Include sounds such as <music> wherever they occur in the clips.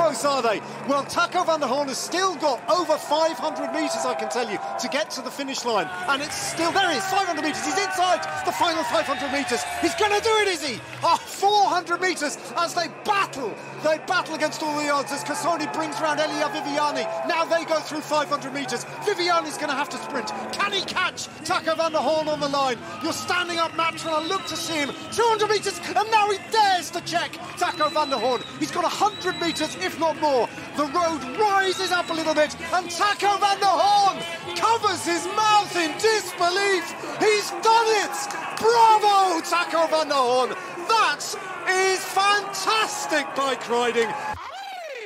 close are they? Well, Taco van der Horn has still got over 500 metres, I can tell you, to get to the finish line. And it's still, there he is, 500 metres. He's inside the final 500 metres. He's going to do it, is he? Ah, oh, 400 metres as they battle. They battle against all the odds as Cassoni brings round Elia Viviani. Now they go through 500 metres. Viviani's going to have to sprint. Can he catch Taco van der Horn on the line? You're standing up, Matron. I look to see him. 200 metres, and now he dares to check Taco van der Horn. He's got 100 metres, if not more. The road rises up a little bit, and Taco van der Horn covers his mouth in disbelief. He's done it! Bravo, Taco van der Horn! That is fantastic bike riding.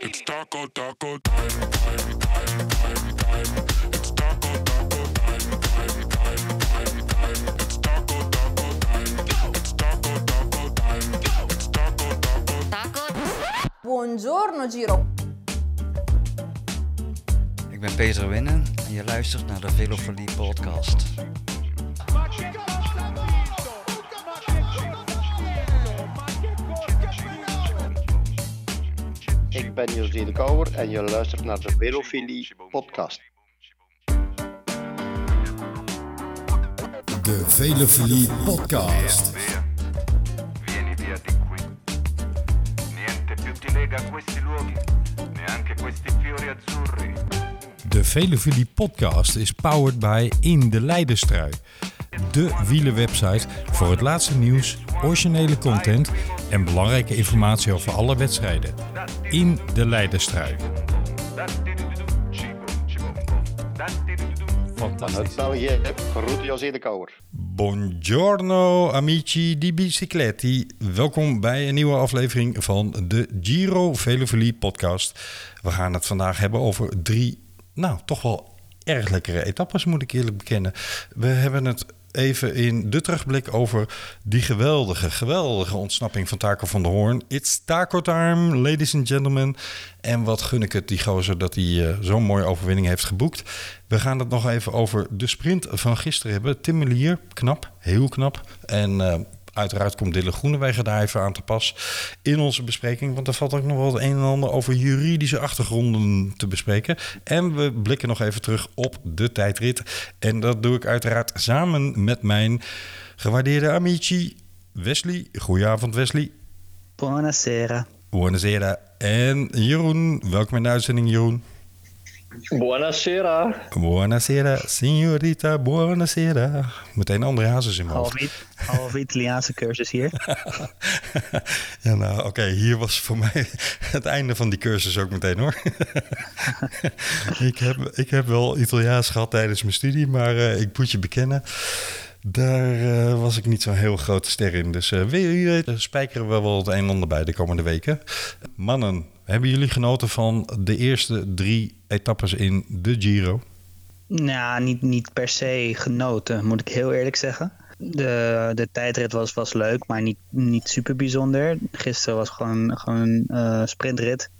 It's taco, taco time, Buongiorno Giro. Ik ben Peter Winnen en je luistert naar de Velofolie podcast. Ik ben José de Kouwer en je luistert naar de Velofilie podcast. De Velofilie Podcast. Lega questi luoghi, neanche questi fiori azzurri. De Velofilie Podcast is powered by In de Leidenstrui. De wielenwebsite voor het laatste nieuws, originele content en belangrijke informatie over alle wedstrijden. In de Leidenstrui. Fantastisch. Uit België, groeten José de Kouwer. Buongiorno amici di bicicletti. Welkom bij een nieuwe aflevering van de Giro Velofilie podcast. We gaan het vandaag hebben over drie, nou toch wel erg lekkere etappes moet ik eerlijk bekennen. We hebben het even in de terugblik over die geweldige, geweldige ontsnapping van Taco van der Hoorn. It's taco time, ladies and gentlemen. En wat gun ik het die gozer dat hij eh, zo'n mooie overwinning heeft geboekt. We gaan het nog even over de sprint van gisteren hebben. Tim Melier, knap, heel knap. En eh, uiteraard komt Dille Groenewegen daar even aan te pas in onze bespreking. Want er valt ook nog wel het een en ander over juridische achtergronden te bespreken. En we blikken nog even terug op de tijdrit. En dat doe ik uiteraard samen met mijn gewaardeerde amici Wesley. Goedenavond Wesley. Buonasera. Buonasera. En Jeroen. Welkom in de uitzending Jeroen. Buonasera. Buonasera, signorita, buonasera. Meteen André Hazes in mijn hoofd. Half, It- half Italiaanse cursus hier. <laughs> Ja, nou, oké, hier was voor mij het einde van die cursus ook meteen hoor. <laughs> ik, heb, ik heb wel Italiaans gehad tijdens mijn studie, maar eh, ik moet je bekennen, daar eh, was ik niet zo'n heel grote ster in. Dus eh wie weet, spijkeren we wel het een en ander bij de komende weken. Mannen, hebben jullie genoten van de eerste drie etappes in de Giro? Nou, niet, niet per se genoten, moet ik heel eerlijk zeggen. De, de tijdrit was, was leuk, maar niet, niet super bijzonder. Gisteren was gewoon, gewoon een eh, sprintrit.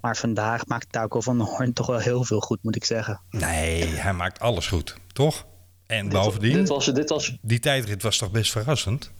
Maar vandaag maakt Taco van der Hoorn toch wel heel veel goed, moet ik zeggen. Nee, hij maakt alles goed, toch? En bovendien, Dit was, dit was die tijdrit was toch best verrassend?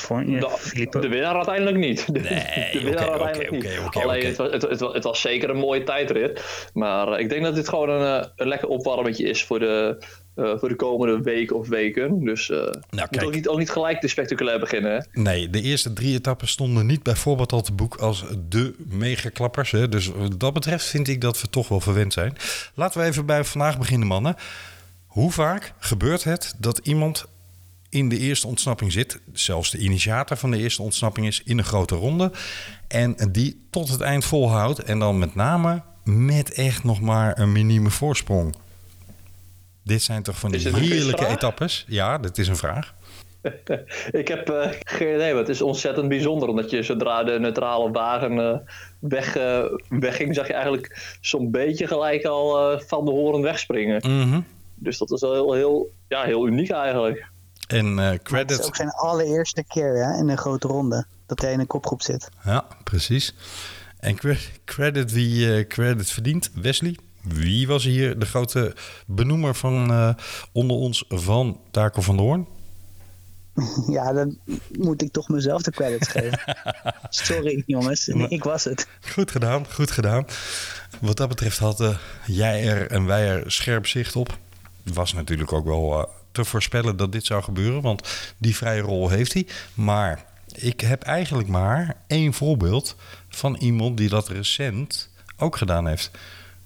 Voor, ja, de, Filippo- de winnaar uiteindelijk niet. <laughs> De, Nee, de winnaar oké, uiteindelijk oké, niet. oké, oké, Alleen oké. Het, was, het, het, was, het was zeker een mooie tijdrit. Maar eh, ik denk dat dit gewoon een, eh, een lekker opwarmetje is voor de, eh, voor de komende week of weken. Dus eh moet Nou, kijk. ook niet, ook niet gelijk te spectaculair beginnen. Hè? Nee, de eerste drie etappes stonden niet bijvoorbeeld al te boek als de megaklappers. Hè? Dus wat dat betreft vind ik dat we toch wel verwend zijn. Laten we even bij vandaag beginnen, mannen. Hoe vaak gebeurt het dat iemand in de eerste ontsnapping zit, zelfs de initiator van de eerste ontsnapping is in een grote ronde, en die tot het eind volhoudt en dan met name met echt nog maar een minieme voorsprong? Dit zijn toch van die heerlijke etappes? Ja, dat is een vraag. <laughs> Ik heb eh, geen idee, maar het is ontzettend bijzonder. Omdat je zodra de neutrale wagen eh, weg, eh, wegging, zag je eigenlijk zo'n beetje gelijk al van de horen wegspringen. Mhm. Dus dat is wel heel, heel, ja, heel uniek eigenlijk. En eh, Het is credit. ook zijn allereerste keer hè, in een grote ronde dat hij in een kopgroep zit. Ja, precies. En cre- credit wie eh, credit verdient. Wesley, wie was hier de grote benoemer van eh, onder ons van Taco van der Hoorn? <laughs> Ja, dan moet ik toch mezelf de credits geven. <laughs> Sorry jongens, ik was het. Goed gedaan, goed gedaan. Wat dat betreft hadden jij er en wij er scherp zicht op. Was natuurlijk ook wel te voorspellen dat dit zou gebeuren, want die vrije rol heeft hij. Maar ik heb eigenlijk maar één voorbeeld van iemand die dat recent ook gedaan heeft.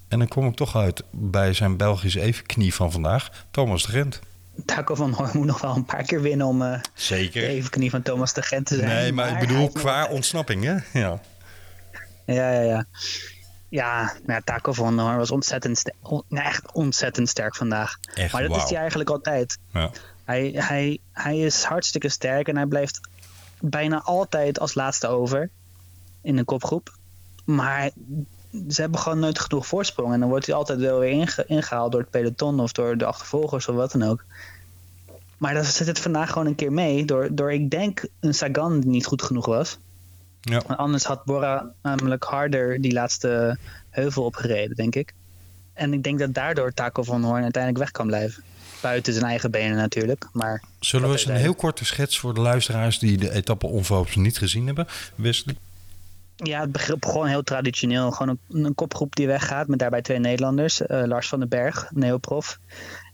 En dan kom ik toch uit bij zijn Belgische evenknie van vandaag, Thomas de Gent. Taco van Hoorn moet nog wel een paar keer winnen om eh de Zeker. evenknie van Thomas de Gent te zijn. Nee, maar ik hij bedoel qua ontsnapping, hè? Ja. Ja, ja, ja. Ja, nou Taco van Hoorn was ontzettend, on- nou, echt ontzettend sterk vandaag. Echt, maar dat is hij eigenlijk altijd. ja. Hij, hij, hij is hartstikke sterk en hij blijft bijna altijd als laatste over in een kopgroep. Maar ze hebben gewoon nooit genoeg voorsprong. En dan wordt hij altijd wel weer inge- ingehaald door het peloton of door de achtervolgers of wat dan ook. Maar dat zit het vandaag gewoon een keer mee. Door, door ik denk een Sagan die niet goed genoeg was. Ja. Want anders had Bora namelijk harder die laatste heuvel opgereden, denk ik. En ik denk dat daardoor Taco van Hoorn uiteindelijk weg kan blijven. Buiten zijn eigen benen natuurlijk. Maar Zullen we eens een heel korte schets voor de luisteraars die de etappe onverhoops niet gezien hebben? Wesley? Ja, het begrip gewoon heel traditioneel. Gewoon een, een kopgroep die weggaat met daarbij twee Nederlanders. eh, Lars van den Berg, neoprof.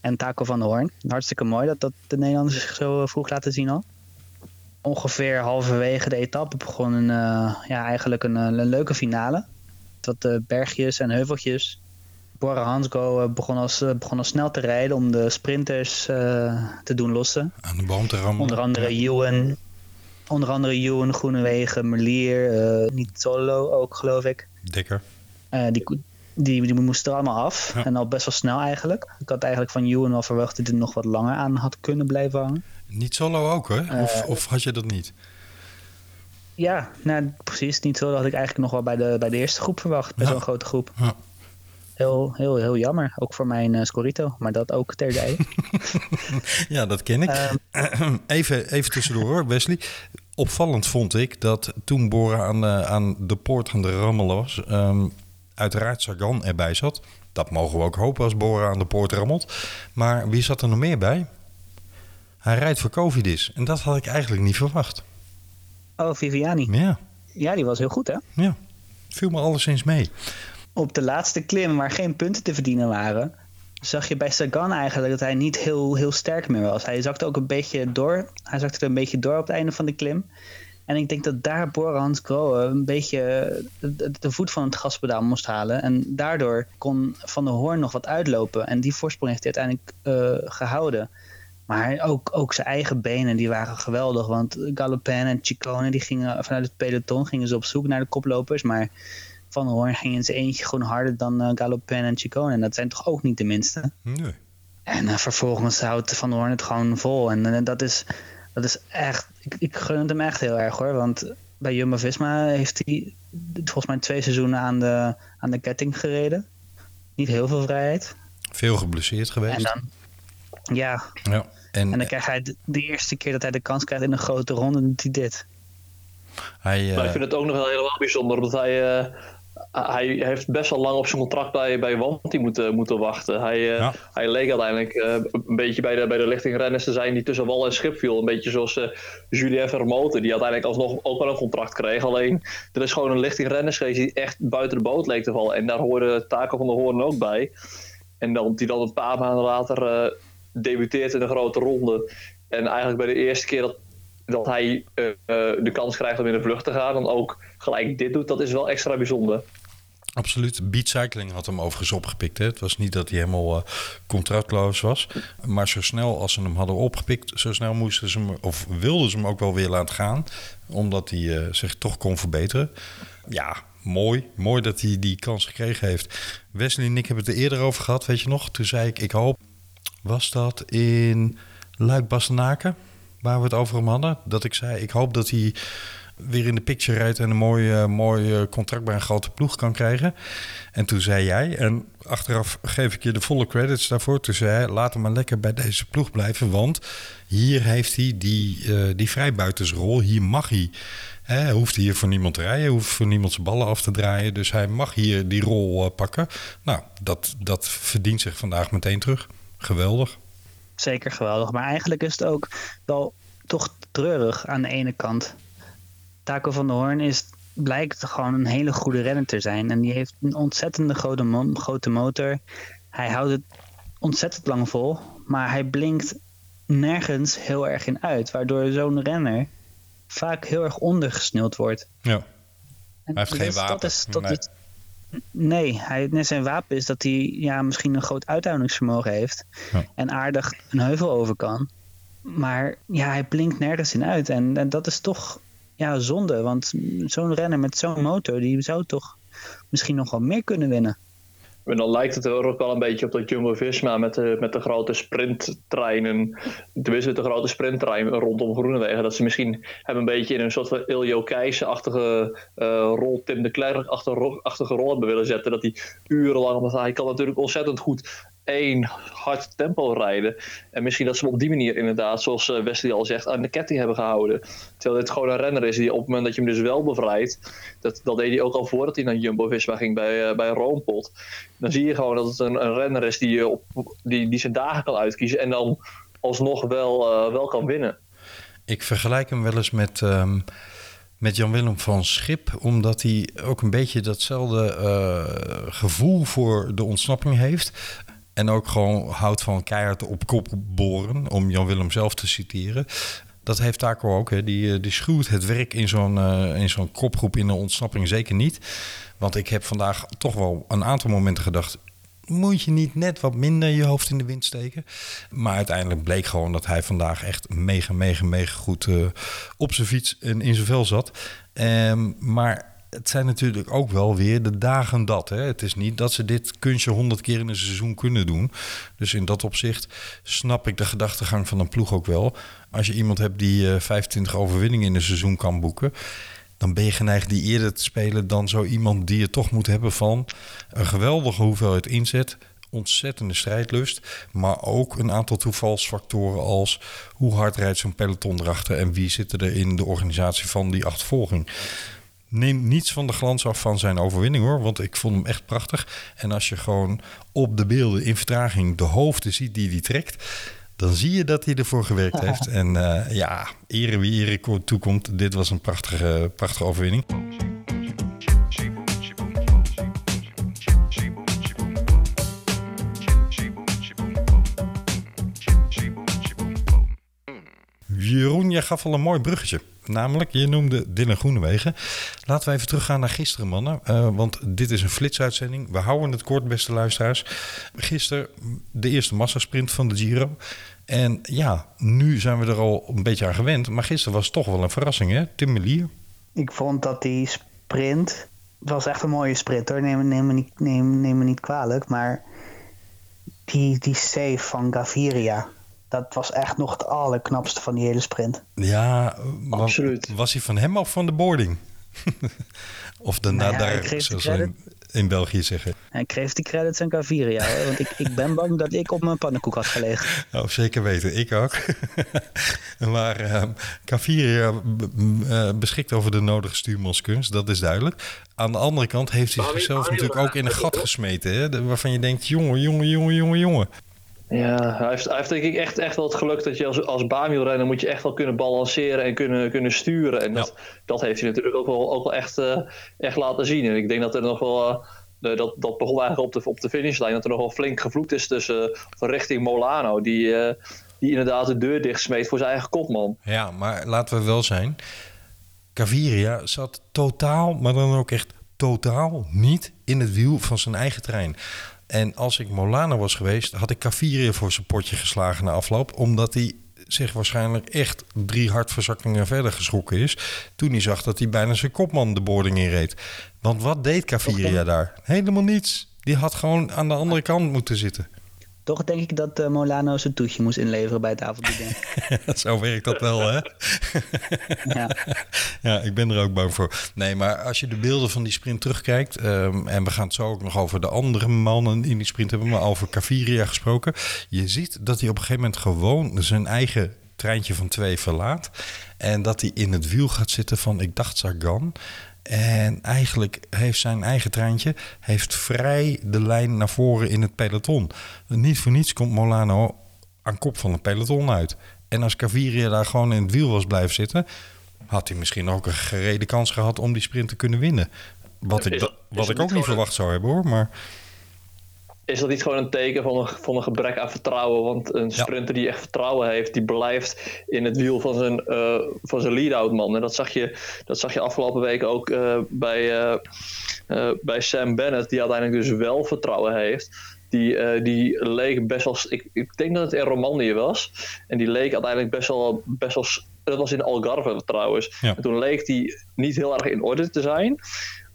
En Taco van Hoorn. Hartstikke mooi dat, dat de Nederlanders zich zo eh, vroeg laten zien al. Ongeveer halverwege de etappe begon een, eh, ja, eigenlijk een, eh, een leuke finale. Wat eh, bergjes en heuveltjes. Bora Hansgo begon, als, begon al snel te rijden om de sprinters te doen lossen. Aan de boom te rammen. Onder andere Ewan. Onder andere Ewan, Groenewegen, Merlier, niet solo ook geloof ik. Dikker. Die, die, die moesten er allemaal af. Ja. En al best wel snel eigenlijk. Ik had eigenlijk van Ewan wel verwacht dat hij er nog wat langer aan had kunnen blijven hangen. Niet solo ook, hè? Of, Eh, of had je dat niet? Ja, nou precies. Niet zo dat had ik eigenlijk nog wel bij de, bij de eerste groep verwacht. Bij Ja. zo'n grote groep. Ja. Heel, heel, heel jammer. Ook voor mijn eh, Scorito. Maar dat ook terzijde. <laughs> Ja, dat ken ik. Ehm, <clears throat> even, even tussendoor Wesley. Opvallend vond ik dat toen Bora aan de, aan de poort aan de rammelen was... ehm, uiteraard Sagan erbij zat. Dat mogen we ook hopen als Bora aan de poort rammelt. Maar wie zat er nog meer bij? Hij rijdt voor Covidis. En dat had ik eigenlijk niet verwacht. oh, Viviani. Ja, Ja, die was heel goed hè. ja. Viel me alleszins mee. op de laatste klim, waar geen punten te verdienen waren, zag je bij Sagan eigenlijk dat hij niet heel, heel sterk meer was. Hij zakte ook een beetje door. Hij zakte er een beetje door op het einde van de klim. En ik denk dat daar Bora Hans Grohe een beetje de, de voet van het gaspedaal moest halen. En daardoor kon Van der Hoorn nog wat uitlopen. En die voorsprong heeft hij uiteindelijk eh, gehouden. Maar ook, ook zijn eigen benen die waren geweldig. Want Galopin en Ciccone die gingen vanuit het peloton gingen ze op zoek naar de koplopers. Maar Van Hoorn ging in zijn eentje gewoon harder dan eh, Galopin en Ciccone. En dat zijn toch ook niet de minste. Nee. En eh, vervolgens houdt Van der Hoorn het gewoon vol. En eh, dat, is, dat is echt... Ik, ik gun het hem echt heel erg hoor. Want bij Jumbo-Visma heeft hij volgens mij twee seizoenen aan de, aan de ketting gereden. Niet heel veel vrijheid. Veel geblesseerd geweest. En dan... Ja, ja. En, en dan krijgt hij de, de eerste keer dat hij de kans krijgt in een grote ronde, doet hij dit. hij, Maar ik eh, vind het ook nog wel helemaal bijzonder, omdat hij, eh, hij heeft best wel lang op zijn contract bij, bij Wanty moeten, moeten wachten. Hij, eh, Ja. hij leek uiteindelijk eh, een beetje bij de, bij de lichtingrenners te zijn die tussen wal en schip viel. Een beetje zoals eh, Julien Vermoten, die uiteindelijk alsnog ook wel een contract kreeg. Alleen, er is gewoon een lichtingrenners geweest die echt buiten de boot leek te vallen. En daar hoorde Taco van der Hoorn ook bij. En dan, die dan een paar maanden later eh, debuteert in een grote ronde. En eigenlijk bij de eerste keer dat, dat hij eh, eh, de kans krijgt om in de vlucht te gaan, dan ook gelijk dit doet, dat is wel extra bijzonder. Absoluut. Beat Cycling had hem overigens opgepikt. Hè. Het was niet dat hij helemaal eh, contractloos was. Maar zo snel als ze hem hadden opgepikt, zo snel moesten ze hem, of wilden ze hem ook wel weer laten gaan. Omdat hij zich toch kon verbeteren. Ja, mooi. Mooi dat hij die kans gekregen heeft. Wesley en ik hebben het er eerder over gehad, weet je nog? Toen zei ik, ik hoop, was dat in Luik-Bastenaken, waar we het over hem hadden? Dat ik zei, ik hoop dat hij weer in de picture rijdt en een mooi, mooi eh, contract bij een grote ploeg kan krijgen. En toen zei jij, en achteraf geef ik je de volle credits daarvoor. Toen zei hij, laat hem maar lekker bij deze ploeg blijven. Want hier heeft hij die, eh, die vrijbuitersrol. Hier mag hij. Hij hoeft hier voor niemand te rijden, hoeft voor niemand zijn ballen af te draaien. Dus hij mag hier die rol eh, pakken. Nou, dat, dat verdient zich vandaag meteen terug. Geweldig. Zeker geweldig. Maar eigenlijk is het ook wel toch treurig aan de ene kant. Taco van der Hoorn is, blijkt gewoon een hele goede renner te zijn. En die heeft een ontzettende grote, grote motor. Hij houdt het ontzettend lang vol. Maar hij blinkt nergens heel erg in uit. Waardoor zo'n renner vaak heel erg ondergesneeuwd wordt. Ja. En Hij heeft geen dat is- wapen. Dat is, dat Nee. is, nee, hij, net zijn wapen is dat hij ja, misschien een groot uithoudingsvermogen heeft. Ja. En aardig een heuvel over kan. Maar ja, hij blinkt nergens in uit. En, en dat is toch ja, zonde. Want zo'n renner met zo'n motor, die zou toch misschien nog wel meer kunnen winnen. En dan lijkt het er ook wel een beetje op dat Jumbo-Visma met de, met de grote sprinttreinen, tenminste de grote sprinttrein rondom Groenewegen, dat ze misschien hebben een beetje in een soort van Iljo Keijsen-achtige eh, rol, Tim de Klerk-achtige achtige rol hebben willen zetten. Dat hij urenlang, want hij kan natuurlijk ontzettend goed één hard tempo rijden. En misschien dat ze hem op die manier inderdaad, zoals eh, Wesley al zegt, aan de ketting hebben gehouden. Terwijl dit gewoon een renner is die op het moment dat je hem dus wel bevrijdt, dat, dat deed hij ook al voordat hij naar Jumbo-Visma ging bij, uh, bij Roompot. Dan zie je gewoon dat het een, renner is die, je op, die, die zijn dagen kan uitkiezen en dan alsnog wel, wel kan winnen. Ik vergelijk hem wel eens met, um, met Jan-Willem van Schip, omdat hij ook een beetje datzelfde gevoel voor de ontsnapping heeft. En ook gewoon houdt van keihard op kop boren, om Jan-Willem zelf te citeren. Dat heeft Taco ook. Hè. Die, die schuwt het werk in zo'n, uh, in zo'n kopgroep in de ontsnapping zeker niet. Want ik heb vandaag toch wel een aantal momenten gedacht... moet je niet net wat minder je hoofd in de wind steken? Maar uiteindelijk bleek gewoon dat hij vandaag echt mega, mega, mega goed uh, op zijn fiets en in zijn vel zat. Um, maar het zijn natuurlijk ook wel weer de dagen dat. Hè. Het is niet dat ze dit kunstje honderd keer in een seizoen kunnen doen. Dus in dat opzicht snap ik de gedachtegang van een ploeg ook wel. Als je iemand hebt die uh, 25 overwinningen in een seizoen kan boeken... dan ben je geneigd die eerder te spelen dan zo iemand die je toch moet hebben van... een geweldige hoeveelheid inzet, ontzettende strijdlust... maar ook een aantal toevalsfactoren als... hoe hard rijdt zo'n peloton erachter... en wie zit er in de organisatie van die achtervolging neem niets van de glans af van zijn overwinning hoor. Want ik vond hem echt prachtig. En als je gewoon op de beelden in vertraging de hoofden ziet die hij trekt. Dan zie je dat hij ervoor gewerkt heeft. <laughs> En uh, ja, ere wie ere toekomt. Dit was een prachtige, prachtige overwinning. Jeroen, jij gaf al een mooi bruggetje. Namelijk, je noemde Dylan Groenewegen. Laten we even teruggaan naar gisteren, mannen. Uh, want dit is een flitsuitzending. We houden het kort, beste luisteraars. Gisteren de eerste massasprint van de Giro. En ja, nu zijn we er al een beetje aan gewend. Maar gisteren was het toch wel een verrassing, hè? Tim Melier. Ik vond dat die sprint... Het was echt een mooie sprint, hoor. Neem, neem, me, niet, neem, neem niet kwalijk. Maar die, die save van Gaviria dat was echt nog het allerknapste van die hele sprint. Ja, absoluut. Was, was hij van hem of van de boarding? <laughs> of de nou zoals we in, in, België zeggen. Ik kreeg die credits aan Gaviria, hoor, want ik, ik ben bang dat ik op mijn pannenkoek had gelegen. <laughs> Oh, zeker weten, ik ook. <laughs> maar uh, uh, beschikt over de nodige stuurmanskunst, dat is duidelijk. Aan de andere kant heeft hij zichzelf natuurlijk ook in een gat gesmeten, hè, waarvan je denkt, jongen, jongen, jongen, jongen, jongen. Ja, hij heeft, hij heeft denk ik echt, echt wel het geluk dat je als, als baanwielrenner moet je echt wel kunnen balanceren en kunnen, kunnen sturen. En dat, ja. dat heeft hij natuurlijk ook wel, ook wel echt, uh, echt laten zien. En ik denk dat er nog wel, uh, dat, dat begon eigenlijk op de, op de finishlijn, dat er nog wel flink gevloekt is tussen uh, richting Molano, die, die inderdaad de deur dichtsmeet voor zijn eigen kopman. Ja, maar laten we wel zijn, Caviria zat totaal, maar dan ook echt totaal niet in het wiel van zijn eigen trein. En als ik Molano was geweest, had ik Caviria voor zijn potje geslagen na afloop. Omdat hij zich waarschijnlijk echt drie hartverzakkingen verder geschrokken is. Toen hij zag dat hij bijna zijn kopman de boarding inreed. Want wat deed Caviria daar? Helemaal niets. Die had gewoon aan de andere kant moeten zitten. Toch denk ik dat uh, Molano zijn toetje moest inleveren bij het avondbieden. <laughs> Zo werkt dat wel, hè? ja. ja, ik ben er ook bang voor. Nee, maar als je de beelden van die sprint terugkijkt... Um, en we gaan het zo ook nog over de andere mannen in die sprint hebben... maar over Caviria gesproken. Je ziet dat hij op een gegeven moment gewoon zijn eigen treintje van twee verlaat. En dat hij in het wiel gaat zitten van, ik dacht Sagan... En eigenlijk heeft zijn eigen treintje heeft vrij de lijn naar voren in het peloton. Niet voor niets komt Molano aan kop van het peloton uit. En als Caviria daar gewoon in het wiel was blijven zitten, had hij misschien ook een gerede kans gehad om die sprint te kunnen winnen. Wat ik, Is- wat ik ook niet verwacht zou hebben hoor. Maar Is dat niet gewoon een teken van een, van een gebrek aan vertrouwen? Want een sprinter die echt vertrouwen heeft, die blijft in het wiel van zijn, eh, van zijn lead-out man. En dat zag je, dat zag je afgelopen week ook eh, bij, eh, bij Sam Bennett, die uiteindelijk dus wel vertrouwen heeft. Die, die leek best wel. Ik, ik denk dat het in Romandie was. En die leek uiteindelijk best wel. Best wel dat was in Algarve trouwens. Ja. En toen leek die niet heel erg in orde te zijn.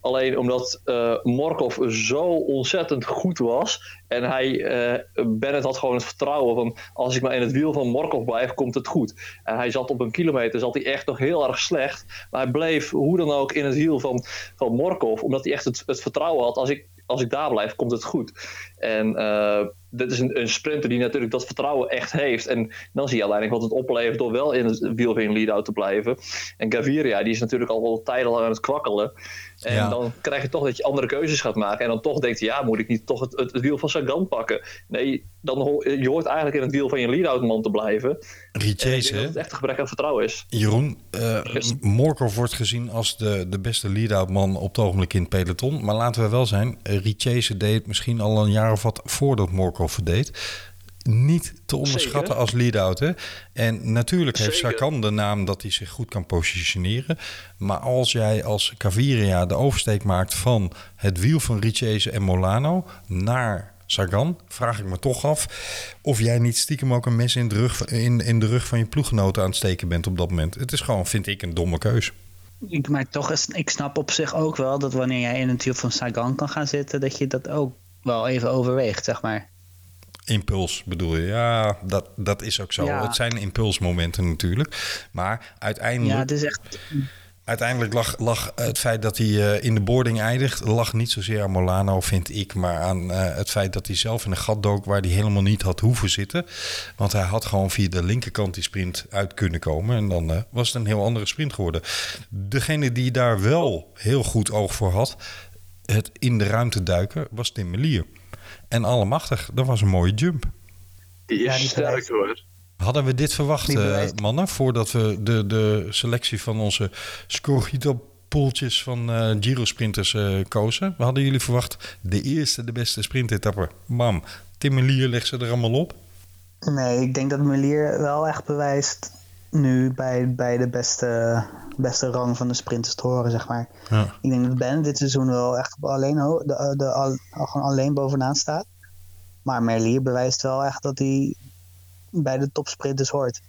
Alleen omdat eh Morkov zo ontzettend goed was. En hij, eh, Bennett had gewoon het vertrouwen van... als ik maar in het wiel van Morkov blijf, komt het goed. En hij zat op een kilometer, zat hij echt nog heel erg slecht. Maar hij bleef hoe dan ook in het wiel van, van Morkov. Omdat hij echt het, het vertrouwen had... Als ik, als ik daar blijf, komt het goed. En eh, dit is een, een sprinter die natuurlijk dat vertrouwen echt heeft. En dan zie je uiteindelijk wat het oplevert door wel in het wiel van lead-out te blijven. En Gaviria, die is natuurlijk al wel tijdenlang aan het kwakkelen. En Ja. dan krijg je toch dat je andere keuzes gaat maken. En dan toch denkt je, ja, moet ik niet toch het, het, het wiel van Sagan pakken? Nee, dan ho- je hoort eigenlijk in het wiel van je lead-out man te blijven. Richese, dat het echt een gebrek aan vertrouwen is. Jeroen, eh Morkov wordt gezien als de, de beste lead-out man op het ogenblik in het peloton. Maar laten we wel zijn, eh, Richese deed het misschien al een jaar of wat voordat Morkov deed. Niet te onderschatten Zeker. als lead-out. Hè? En natuurlijk heeft Zeker. Sagan de naam dat hij zich goed kan positioneren. Maar als jij als Caviria de oversteek maakt van het wiel van Richese en Molano naar Sagan, vraag ik me toch af of jij niet stiekem ook een mes in de rug, in, in de rug van je ploeggenoten aan het steken bent op dat moment. Het is gewoon, vind ik, een domme keus. Ik, maar toch, is, ik snap op zich ook wel dat wanneer jij in het wiel van Sagan kan gaan zitten, dat je dat ook wel even overweegt, zeg maar. Impuls bedoel je? Ja, dat, dat is ook zo. Ja. Het zijn impulsmomenten natuurlijk. Maar uiteindelijk, Ja, het is echt. uiteindelijk lag, lag het feit dat hij eh, in de boarding eindigt... lag niet zozeer aan Molano, vind ik... maar aan eh, het feit dat hij zelf in een gat dook... waar hij helemaal niet had hoeven zitten. Want hij had gewoon via de linkerkant die sprint uit kunnen komen. En dan eh, was het een heel andere sprint geworden. Degene die daar wel heel goed oog voor had... het in de ruimte duiken, was Tim Melier. En allemachtig, dat was een mooie jump. Die is Ja, sterk hoor. Hadden we dit verwacht, eh, mannen, voordat we de, de selectie van onze Scorito-poeltjes van eh Giro-sprinters eh, kozen? We hadden jullie verwacht de eerste, de beste sprintetappe. Bam, Tim Melier legt ze er allemaal op. Nee, ik denk dat Melier wel echt bewijst nu bij, bij de beste, beste rang van de sprinters te horen, zeg maar. Ja. Ik denk dat Ben dit seizoen wel echt alleen, de, de, al, gewoon alleen bovenaan staat. Maar Merlier bewijst wel echt dat hij bij de topsprinters hoort.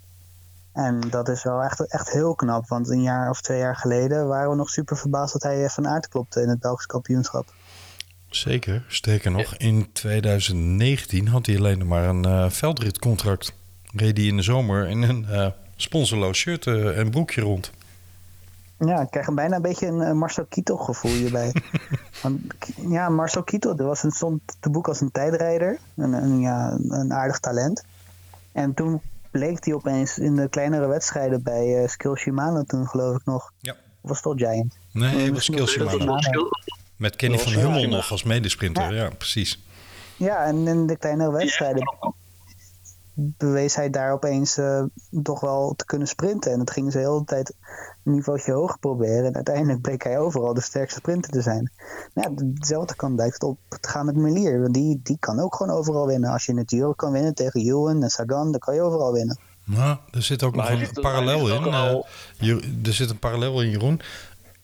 En dat is wel echt, echt heel knap. Want een jaar of twee jaar geleden waren we nog super verbaasd dat hij van aard klopte in het Belgisch kampioenschap. Zeker, sterker nog, in 2019 had hij alleen nog maar een eh, veldritcontract. Reed hij in de zomer in een eh, sponsorloos shirt eh, en broekje rond. Ja, ik krijg een bijna een beetje een eh, Marcel Kittel gevoel hierbij. <laughs> Want, ja, Marcel Kittel er was een, stond te boek als een tijdrijder. Een, een, ja, een aardig talent. En toen bleek hij opeens in de kleinere wedstrijden bij eh Skill Shimano toen geloof ik nog. Ja. Of was dat Giant? Nee, het was nog- Shimano. Met Kenny Dat van Hummel nog als medesprinter. Ja, precies. Ja, en in de kleinere wedstrijden bewees hij daar opeens eh, toch wel te kunnen sprinten. En dat gingen ze de hele tijd een niveautje hoger proberen. En uiteindelijk bleek hij overal de sterkste sprinter te zijn. Nou, ja, dezelfde kant lijkt het op te gaan met Melier. Want die, die kan ook gewoon overal winnen. Als je in het Giro kan winnen tegen Ewan en Sagan, dan kan je overal winnen. Nou, er zit ook Maar nog een parallel in. eh, al- er zit een parallel in, Jeroen.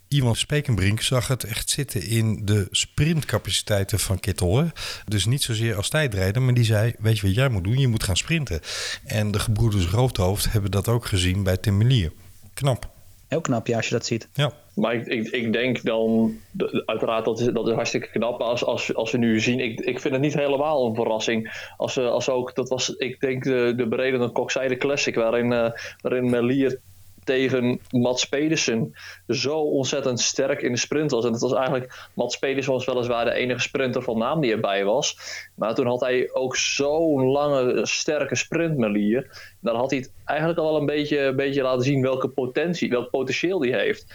Iemand Spekenbrink zag het echt zitten in de sprintcapaciteiten van Kittel. Hè? Dus niet zozeer als tijdrijder, maar die zei: Weet je wat jij moet doen? Je moet gaan sprinten. En de gebroeders Roodhoofd hebben dat ook gezien bij Tim Melier. Knap. Heel knap, ja, als je dat ziet. Ja, Maar ik, ik, ik denk dan, uiteraard dat is, dat is hartstikke knap als, als, als we nu zien. Ik, ik vind het niet helemaal een verrassing. Als, we als ook, dat was ik denk de, de beredende Kokzijde Classic waarin, eh waarin Melier tegen Mats Pedersen zo ontzettend sterk in de sprint was. En het was eigenlijk, Mats Pedersen was weliswaar de enige sprinter van naam die erbij was. Maar toen had hij ook zo'n lange, sterke sprint Melier. Dan had hij het eigenlijk al wel een beetje, een beetje laten zien welke potentie, welk potentieel die heeft.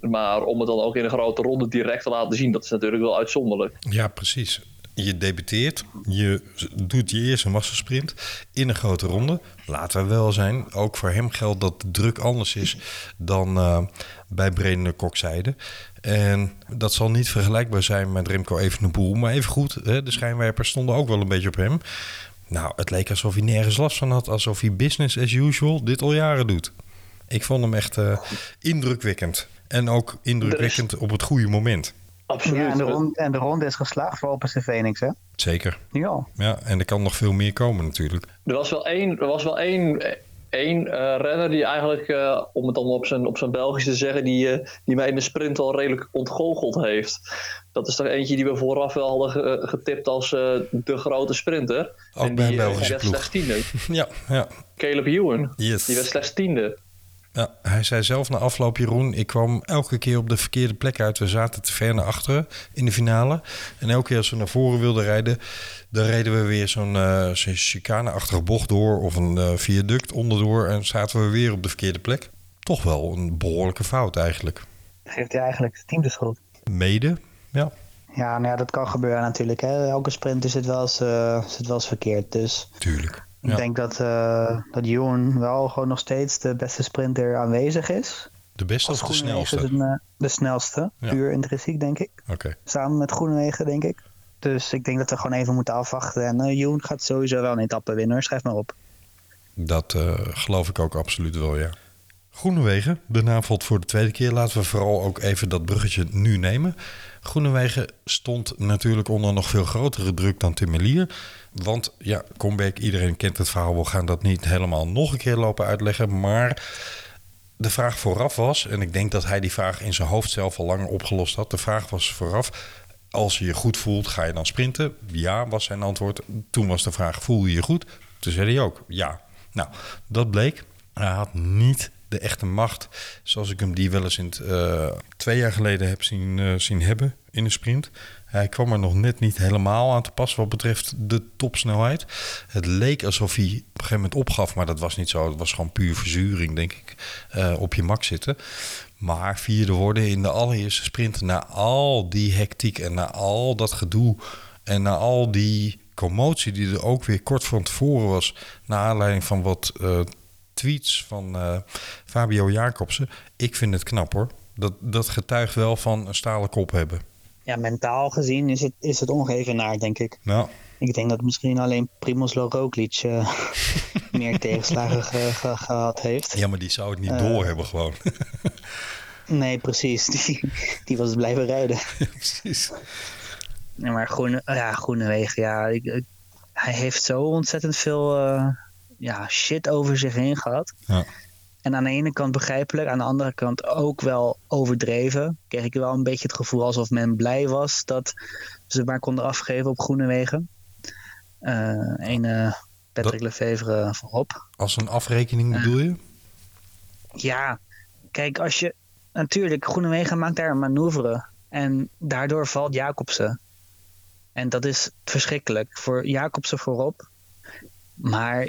Maar om het dan ook in een grote ronde direct te laten zien, dat is natuurlijk wel uitzonderlijk. ja precies. Je debuteert, je doet je eerste massasprint in een grote ronde. Laten we wel zijn, ook voor hem geldt dat de druk anders is dan eh, bij Brenner Kokzijde. En dat zal niet vergelijkbaar zijn met Remco Evenepoel. Maar even goed, hè, de schijnwerpers stonden ook wel een beetje op hem. Nou, het leek alsof hij nergens last van had. Alsof hij business as usual dit al jaren doet. Ik vond hem echt eh, indrukwekkend. En ook indrukwekkend op het goede moment. Absoluut. Ja, en de, ronde, en de ronde is geslaagd voor Opus de Phoenix, hè? Zeker. Al. Ja, en er kan nog veel meer komen natuurlijk. Er was wel één, er was wel één, één eh, renner die eigenlijk, eh, om het dan op zijn, op zijn Belgisch te zeggen, die, eh, die mij in de sprint al redelijk ontgoocheld heeft. Dat is toch eentje die we vooraf wel hadden ge- getipt als eh, de grote sprinter. Ook en bij die, een eh, Belgische die werd ploeg. slechts tiende. <laughs> Ja, ja. Caleb Ewan. Yes. Die werd slechts tiende. Ja, hij zei zelf na afloop, Jeroen, ik kwam elke keer op de verkeerde plek uit. We zaten te ver naar achteren in de finale. En elke keer als we naar voren wilden rijden, dan reden we weer zo'n zo'n chicaneachtige bocht door of een eh, viaduct onderdoor en zaten we weer op de verkeerde plek. Toch wel een behoorlijke fout eigenlijk. Geeft hij eigenlijk het team de schuld. Mede, ja. Ja, nou ja, dat kan gebeuren natuurlijk. Hè. Elke sprint is het wel eens, eh, is het wel eens verkeerd. Dus Tuurlijk. Ik Ja. denk dat, eh dat Ewan wel gewoon nog steeds de beste sprinter aanwezig is. De beste of de snelste? eh, de snelste, Ja. puur intrinsiek denk ik. Oké. Samen met Groenewegen denk ik. Dus ik denk dat we gewoon even moeten afwachten. En uh, gaat sowieso wel een etappe winnen, schrijf maar op. Dat geloof ik ook absoluut wel, ja. Groenewegen, de naam voor de tweede keer. Laten we vooral ook even dat bruggetje nu nemen. Groenewegen stond natuurlijk onder nog veel grotere druk dan Timmelier. Want ja, comeback, iedereen kent het verhaal. We gaan dat niet helemaal nog een keer lopen uitleggen. Maar de vraag vooraf was, en ik denk dat hij die vraag in zijn hoofd zelf al langer opgelost had. De vraag was vooraf, als je je goed voelt, ga je dan sprinten? Ja, was zijn antwoord. Toen was de vraag, voel je je goed? Toen zei hij ook, ja. Nou, dat bleek. Hij had niet de echte macht zoals ik hem die wel eens in eh, twee jaar geleden heb zien, eh, zien hebben in een sprint. Hij kwam er nog net niet helemaal aan te pas wat betreft de topsnelheid. Het leek alsof hij op een gegeven moment opgaf, maar dat was niet zo. Het was gewoon puur verzuring, denk ik, eh, op je mak zitten. Maar vierde worden in de allereerste sprint, na al die hectiek en na al dat gedoe en na al die commotie die er ook weer kort van tevoren was, naar aanleiding van wat tweets van eh, Fabio Jacobsen. Ik vind het knap hoor. Dat, dat getuigt wel van een stalen kop hebben. Ja, mentaal gezien is het, is het ongevenaard, denk ik. Nou, Ik denk dat misschien alleen Primoz Roglic eh <laughs> meer tegenslagen ge- ge- gehad heeft. ja, maar die zou het niet Eh. door hebben gewoon. <laughs> Nee, precies. Die, die was blijven rijden. <laughs> Precies. Ja, maar Groene, ja, Groenewegen, ja, ik, ik- hij heeft zo ontzettend veel ja, shit over zich heen gehad. Ja. En aan de ene kant begrijpelijk, aan de andere kant ook wel overdreven. Kreeg ik wel een beetje het gevoel alsof men blij was dat ze maar konden afgeven op Groenewegen. Eh een eh, Patrick Lefevre voorop. Als een afrekening bedoel je? Ja, kijk, als je. Natuurlijk, Groenewegen maakt daar een manoeuvre. En daardoor valt Jacobsen. En dat is verschrikkelijk voor Jacobsen voorop. Maar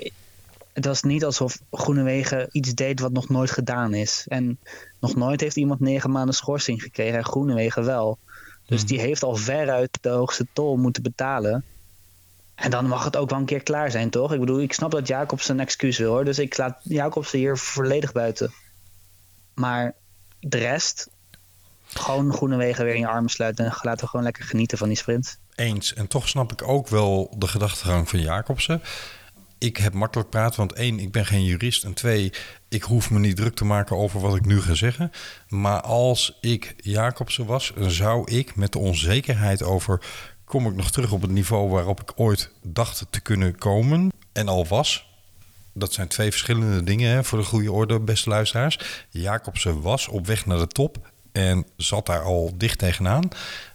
het was niet alsof Groenewegen iets deed wat nog nooit gedaan is. En nog nooit heeft iemand negen maanden schorsing gekregen. En Groenewegen wel. Dus die heeft al veruit de hoogste tol moeten betalen. En dan mag het ook wel een keer klaar zijn, toch? Ik bedoel, ik snap dat Jacobsen een excuus wil hoor. Dus ik laat Jacobsen hier volledig buiten. Maar de rest, gewoon Groenewegen weer in je armen sluiten. En laten we gewoon lekker genieten van die sprint. Eens. En toch snap ik ook wel de gedachtegang van Jacobsen. Ik heb makkelijk praten, want één, ik ben geen jurist. En twee, ik hoef me niet druk te maken over wat ik nu ga zeggen. Maar als ik Jacobsen was, zou ik met de onzekerheid over... kom ik nog terug op het niveau waarop ik ooit dacht te kunnen komen en al was... Dat zijn twee verschillende dingen hè, voor de goede orde, beste luisteraars. Jacobsen was op weg naar de top en zat daar al dicht tegenaan.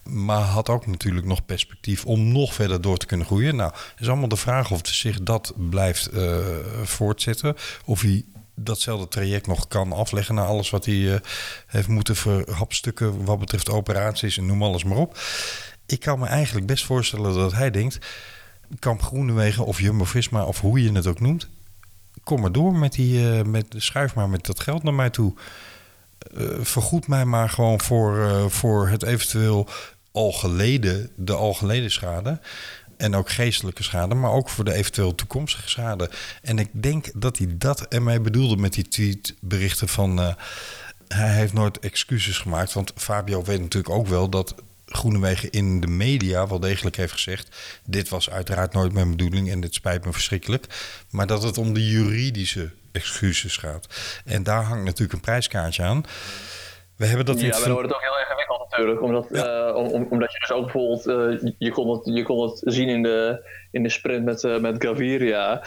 Maar had ook natuurlijk nog perspectief om nog verder door te kunnen groeien. Nou, is allemaal de vraag of zich dat blijft eh, voortzetten. Of hij datzelfde traject nog kan afleggen na alles wat hij eh, heeft moeten verhapstukken wat betreft operaties en noem alles maar op. Ik kan me eigenlijk best voorstellen dat hij denkt... Kamp Groenewegen of Jumbo-Visma of hoe je het ook noemt... kom maar door met die... eh, met, schuif maar met dat geld naar mij toe. Eh, vergoed mij maar gewoon voor, eh, voor het eventueel al geleden, de al geleden schade. En ook geestelijke schade, maar ook voor de eventueel toekomstige schade. En ik denk dat hij dat ermee bedoelde met die tweetberichten van... eh, hij heeft nooit excuses gemaakt. Want Fabio weet natuurlijk ook wel dat Groenewegen in de media wel degelijk heeft gezegd... dit was uiteraard nooit mijn bedoeling en dit spijt me verschrikkelijk. Maar dat het om de juridische excuses gaat. En daar hangt natuurlijk een prijskaartje aan. We hebben dat Ja, het maar dan wordt het ook heel ingewikkeld natuurlijk. Omdat, eh, om, om- omdat je dus ook bijvoorbeeld, eh, je, kon het, je kon het zien in de, in de sprint met, eh, met Gaviria,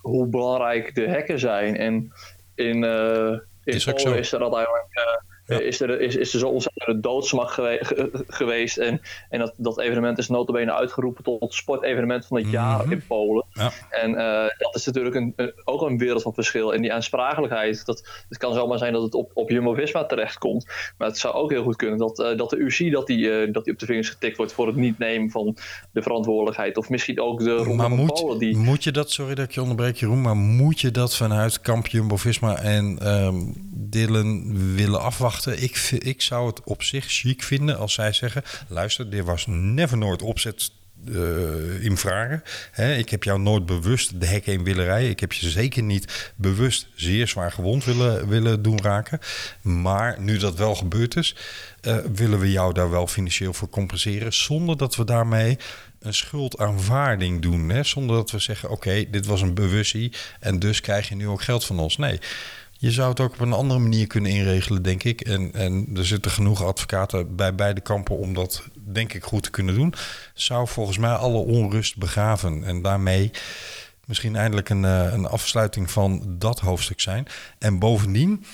hoe belangrijk de hekken zijn. En in, in Is ook Polen zo. is er uiteindelijk eh, Ja. is, er, is, is er zo ontzettend doodsmacht gewe- ge- geweest. En, en dat, dat evenement is notabene uitgeroepen tot sportevenement van het jaar in Polen. Ja. En eh, dat is natuurlijk een, een- ook een wereld van verschil. En die aansprakelijkheid, dat, het kan zomaar zijn dat het op, op Jumbo-Visma terechtkomt. Maar het zou ook heel goed kunnen dat, eh, dat de UC dat die, eh, dat die op de vingers getikt wordt voor het niet nemen van de verantwoordelijkheid. Of misschien ook de Ronde Maar moet, Polen. Die, moet je dat, sorry dat ik je onderbreek Jeroen, maar moet je dat vanuit kamp Jumbo-Visma en ehm Dylan willen afwachten? Ik, ik zou het op zich chic vinden als zij zeggen, luister, dit was never nooit opzet eh, in vragen. Ik heb jou nooit bewust de hek in willen rijden. Ik heb je zeker niet bewust zeer zwaar gewond willen, willen doen raken. Maar nu dat wel gebeurd is, eh, willen we jou daar wel financieel voor compenseren. Zonder dat we daarmee een schuldaanvaarding doen. Zonder dat we zeggen, oké, dit was een bewustie en dus krijg je nu ook geld van ons. Nee, je zou het ook op een andere manier kunnen inregelen, denk ik. En, en er zitten genoeg advocaten bij beide kampen om dat, denk ik, goed te kunnen doen. Zou volgens mij alle onrust begraven en daarmee misschien eindelijk een, eh, een afsluiting van dat hoofdstuk zijn. En bovendien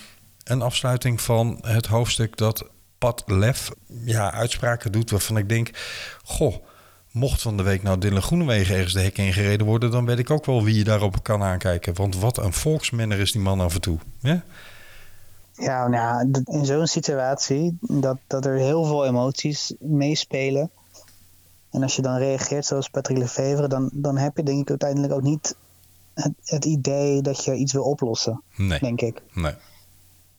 een afsluiting van het hoofdstuk dat Pat Lef ja, uitspraken doet waarvan ik denk, goh, mocht van de week nou Dylan Groenewegen ergens de hek ingereden worden, dan weet ik ook wel wie je daarop kan aankijken. Want wat een volksmenner is die man af en toe. Ja? Ja, nou in zo'n situatie dat, dat er heel veel emoties meespelen. En als je dan reageert zoals Patrick Lefevre, dan, dan heb je denk ik uiteindelijk ook niet het, het idee dat je iets wil oplossen, Nee, denk ik. nee.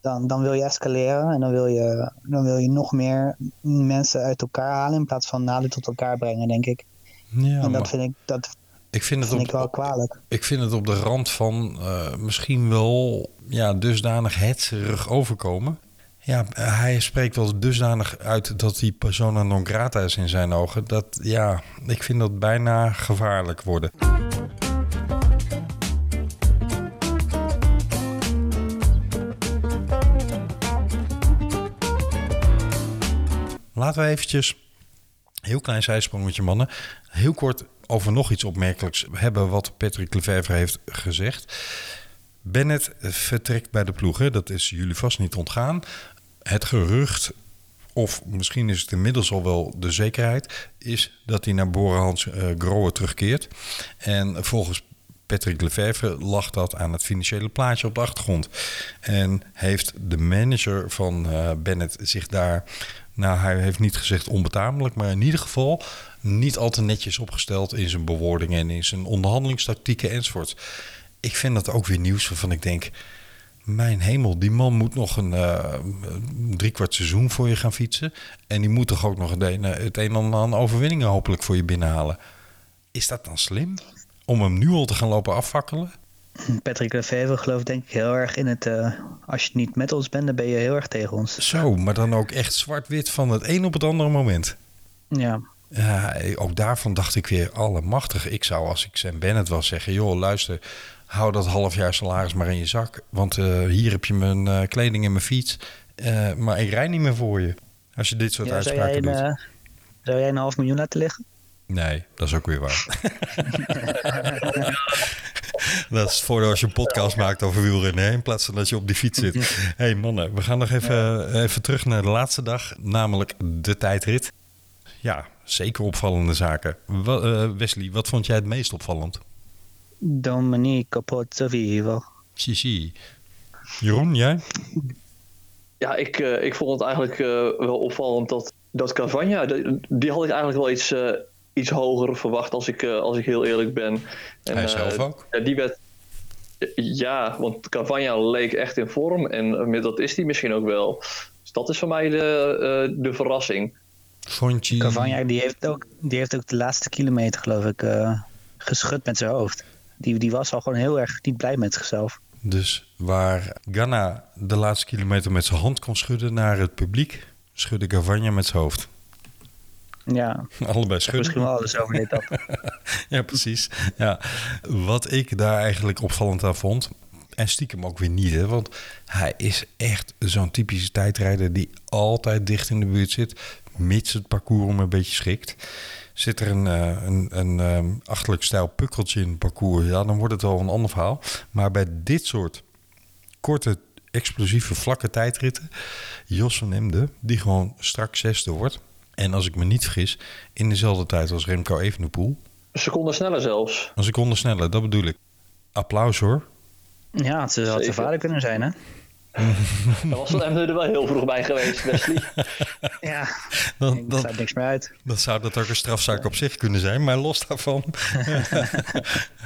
Dan, dan wil je escaleren en dan wil je, dan wil je nog meer mensen uit elkaar halen in plaats van nader tot elkaar brengen, denk ik. Ja, en dat vind ik, dat ik vind het op, ik wel kwalijk. Ik vind het op de rand van eh, misschien wel ja, dusdanig hetzerig overkomen. Ja, hij spreekt wel dusdanig uit dat die persona non grata is in zijn ogen. Dat ja, ik vind dat bijna gevaarlijk worden. Laten we eventjes, heel klein zijsprongetje mannen, heel kort over nog iets opmerkelijks hebben wat Patrick Lefevre heeft gezegd. Bennett vertrekt bij de ploeg, dat is jullie vast niet ontgaan. Het gerucht, of misschien is het inmiddels al wel de zekerheid, is dat hij naar Borenhans uh, Grohe terugkeert. En volgens Patrick Lefevre lag dat aan het financiële plaatje op de achtergrond. En heeft de manager van uh, Bennett zich daar, nou hij heeft niet gezegd onbetamelijk, maar in ieder geval niet al te netjes opgesteld in zijn bewoordingen en in zijn onderhandelingstactieken enzovoort. Ik vind dat ook weer nieuws waarvan ik denk, mijn hemel, die man moet nog een uh, driekwart seizoen voor je gaan fietsen. En die moet toch ook nog het een, en ander overwinningen hopelijk voor je binnenhalen. Is dat dan slim? Om hem nu al te gaan lopen afvakkelen? <clears throat> Patrick Lefevre gelooft denk ik heel erg in het... Uh, als je niet met ons bent, dan ben je heel erg tegen ons. Zo, maar dan ook echt zwart-wit van het een op het andere moment. Ja. Ja, ook daarvan dacht ik weer allemachtig. Ik zou als ik Sam Bennett was zeggen... joh, luister, hou dat half jaar salaris maar in je zak. Want uh, hier heb je mijn uh, kleding en mijn fiets. Uh, maar ik rij niet meer voor je. Als je dit soort ja, uitspraken zou doet. Een, zou jij een half miljoen laten liggen? Nee, dat is ook weer waar. <laughs> <laughs> <laughs> dat is voor als je een podcast maakt over wielrennen, in plaats van dat je op die fiets zit. Hé <laughs> hey mannen, we gaan nog even, ja. even terug naar de laatste dag, namelijk de tijdrit. Ja, zeker opvallende zaken. Uh, Wesley, wat vond jij het meest opvallend? Dominique Pozzovivo. Chichi. Jeroen, jij? Ja, ik, uh, ik vond het eigenlijk wel opvallend dat, dat Cavagna, die, die had ik eigenlijk wel iets, uh, iets hoger verwacht als ik, als ik heel eerlijk ben. En, Hij zelf ook? die werd, ja, want Cavagna leek echt in vorm en dat is hij misschien ook wel. Dus dat is voor mij de, de verrassing. Vond je... Cavagna die heeft, ook, die heeft ook de laatste kilometer, geloof ik, eh, geschud met zijn hoofd. Die, die was al gewoon heel erg niet blij met zichzelf. Dus waar Ganna de laatste kilometer met zijn hand kon schudden naar het publiek, schudde Cavagna met zijn hoofd. Ja, <laughs> Allebei zeg misschien schudden. wel alles over dit dat. <laughs> Ja, precies. Ja. Wat ik daar eigenlijk opvallend aan vond, en stiekem ook weer niet, hè, want hij is echt zo'n typische tijdrijder die altijd dicht in de buurt zit, mits het parcours hem een beetje schikt. Zit er een, eh, een, een ehm, achterlijk stijl pukkeltje in het parcours, ja, dan wordt het wel een ander verhaal. Maar bij dit soort korte, explosieve, vlakke tijdritten, Jos van Emden, die gewoon straks zesde wordt. En als ik me niet vergis, in dezelfde tijd als Remco Evenepoel. Een seconde sneller zelfs. Een seconde sneller, dat bedoel ik. Applaus hoor. Ja, het zou Zeker. vader kunnen zijn, hè? <laughs> Daar was hem er wel heel vroeg bij geweest, Wesley. <laughs> Ja, Dan, ik dan, sluit niks meer uit. dan zou dat ook een strafzaak op zich kunnen zijn, maar los daarvan. <laughs>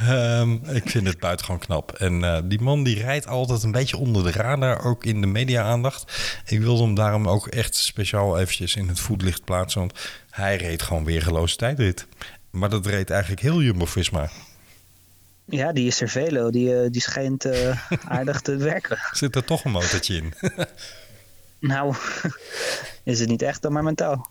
Ehm, ik vind het buitengewoon knap. En eh, die man die rijdt altijd een beetje onder de radar, ook in de media-aandacht. Ik wilde hem daarom ook echt speciaal eventjes in het voetlicht plaatsen, want hij reed gewoon weergeloze tijdrit. Maar dat reed eigenlijk heel Jumbo-Visma. Ja, die Cervelo, die, eh, die schijnt eh, <laughs> aardig te werken. Zit er toch een motortje in? <laughs> Nou, <laughs> is het niet echt dan maar mentaal.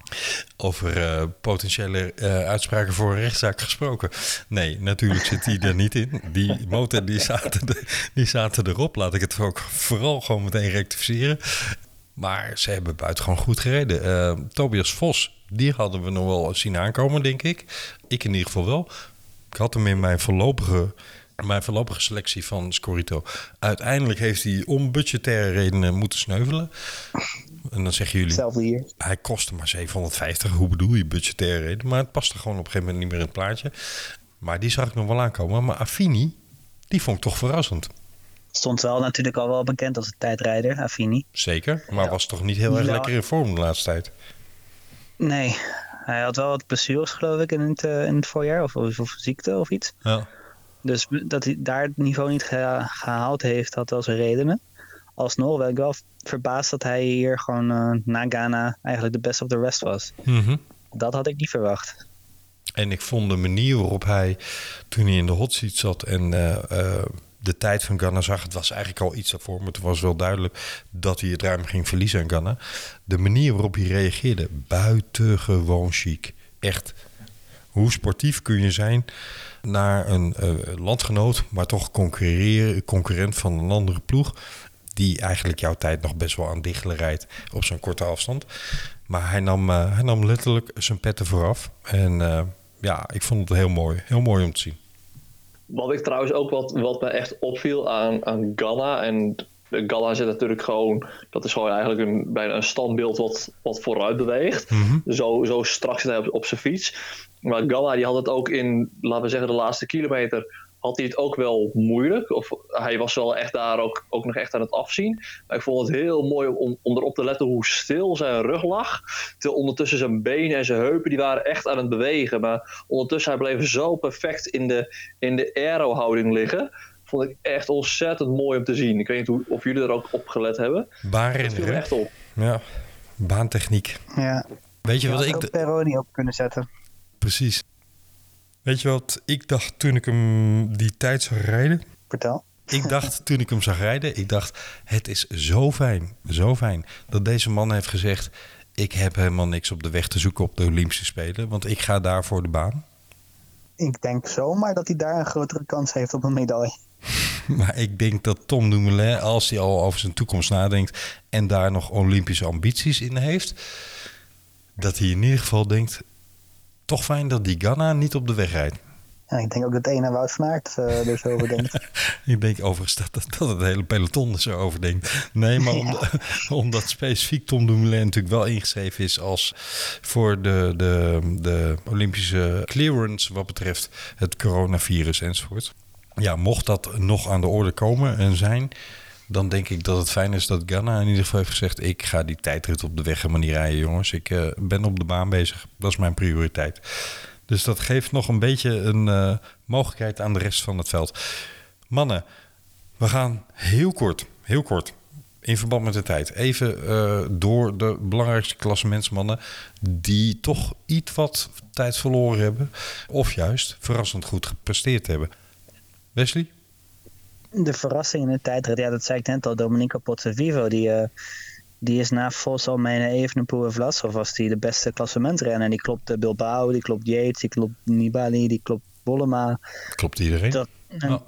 Over eh, potentiële uitspraken voor een rechtszaak gesproken. Nee, natuurlijk zit die er niet in. Die motor die zaten, er, die zaten erop. Laat ik het ook vooral gewoon meteen rectificeren. Maar ze hebben buitengewoon goed gereden. Tobias Vos, die hadden we nog wel zien aankomen, denk ik. Ik in ieder geval wel. Ik had hem in mijn voorlopige, mijn voorlopige selectie van Scorito. Uiteindelijk heeft hij om budgettaire redenen moeten sneuvelen. En dan zeggen jullie, Hetzelfde hier. hij kostte maar 750. Hoe bedoel je budgettaire reden? Maar het paste gewoon op een gegeven moment niet meer in het plaatje. Maar die zag ik nog wel aankomen. Maar Affini, die vond ik toch verrassend. Stond wel natuurlijk al wel bekend als een tijdrijder, Affini. Zeker. Maar was toch niet heel erg lekker in vorm de laatste tijd. Nee, hij had wel wat blessures geloof ik in het, eh, in het voorjaar. Of, of, of ziekte of iets. Ja. Dus dat hij daar het niveau niet geha- gehaald heeft, had wel zijn redenen. Alsnog ben ik wel verbaasd dat hij hier gewoon eh, na Ghana eigenlijk de best of the rest was. Mhm. Dat had ik niet verwacht. En ik vond de manier waarop hij, toen hij in de hot seat zat en eh, de tijd van Ghana zag, het was eigenlijk al iets daarvoor, maar het was wel duidelijk dat hij het ruim ging verliezen aan Ghana. De manier waarop hij reageerde, buitengewoon chic. Echt. Hoe sportief kun je zijn naar een eh, landgenoot, maar toch concurrent van een andere ploeg, die eigenlijk jouw tijd nog best wel aan diggelen rijdt op zo'n korte afstand. Maar hij nam, eh, hij nam letterlijk zijn petten vooraf. En eh, ja, ik vond het heel mooi. Heel mooi om te zien. Wat ik trouwens ook wat, wat me echt opviel aan, aan Ghana. En Ghana zit natuurlijk gewoon. Dat is gewoon eigenlijk een, bijna een standbeeld wat, wat vooruit beweegt. zo, zo strak zit hij op, op zijn fiets. Maar Ghana die had het ook in, laten we zeggen, de laatste kilometer. Had hij het ook wel moeilijk. Of hij was wel echt daar ook, ook nog echt aan het afzien. Maar ik vond het heel mooi om, om erop te letten hoe stil zijn rug lag. Terwijl ondertussen zijn benen en zijn heupen die waren echt aan het bewegen. Maar ondertussen hij bleef zo perfect in de, in de aero-houding liggen. Vond ik echt ontzettend mooi om te zien. Ik weet niet hoe, of jullie er ook op gelet hebben. Dat viel echt op. Ja, baantechniek. Ja, Weet je je wat had ik... Peroni op kunnen zetten. Precies. Weet je wat ik dacht toen ik hem die tijd zag rijden? Vertel. Ik dacht <laughs> toen ik hem zag rijden, ik dacht, het is zo fijn, zo fijn dat deze man heeft gezegd, ik heb helemaal niks op de weg te zoeken op de Olympische Spelen, want ik ga daar voor de baan. Ik denk zomaar dat hij daar een grotere kans heeft op een medaille. <laughs> Maar ik denk dat Tom Dumoulin, als hij al over zijn toekomst nadenkt en daar nog Olympische ambities in heeft, dat hij in ieder geval denkt, toch fijn dat die Ghana niet op de weg rijdt. Ja, ik denk ook dat ene Wout van Aert eh, er zo over denkt. <laughs> Ik denk overigens dat, dat, dat het hele peloton er zo over denkt. Nee, maar <laughs> omdat, <laughs> omdat specifiek Tom Dumoulin natuurlijk wel ingeschreven is als voor de, de, de Olympische clearance wat betreft het coronavirus enzovoort. Ja, mocht dat nog aan de orde komen en zijn, dan denk ik dat het fijn is dat Ghana in ieder geval heeft gezegd: ik ga die tijdrit op de weg helemaal niet rijden, jongens. Ik eh, ben op de baan bezig. Dat is mijn prioriteit. Dus dat geeft nog een beetje een eh, mogelijkheid aan de rest van het veld. Mannen, we gaan heel kort, heel kort in verband met de tijd. Even eh, door de belangrijkste klassementsmannen die toch iets wat tijd verloren hebben. Of juist verrassend goed gepresteerd hebben. Wesley? De verrassing in de tijdrit, ja, dat zei ik net al. Domenico Pozzovivo, die, eh, die is na Vos, Almeida, Evenepoel en Vlasov was die de beste klassementrenner. Die klopt eh, Bilbao, die klopt Yates, die klopt Nibali, die klopt Bollema. Klopt iedereen? Dat, Ja.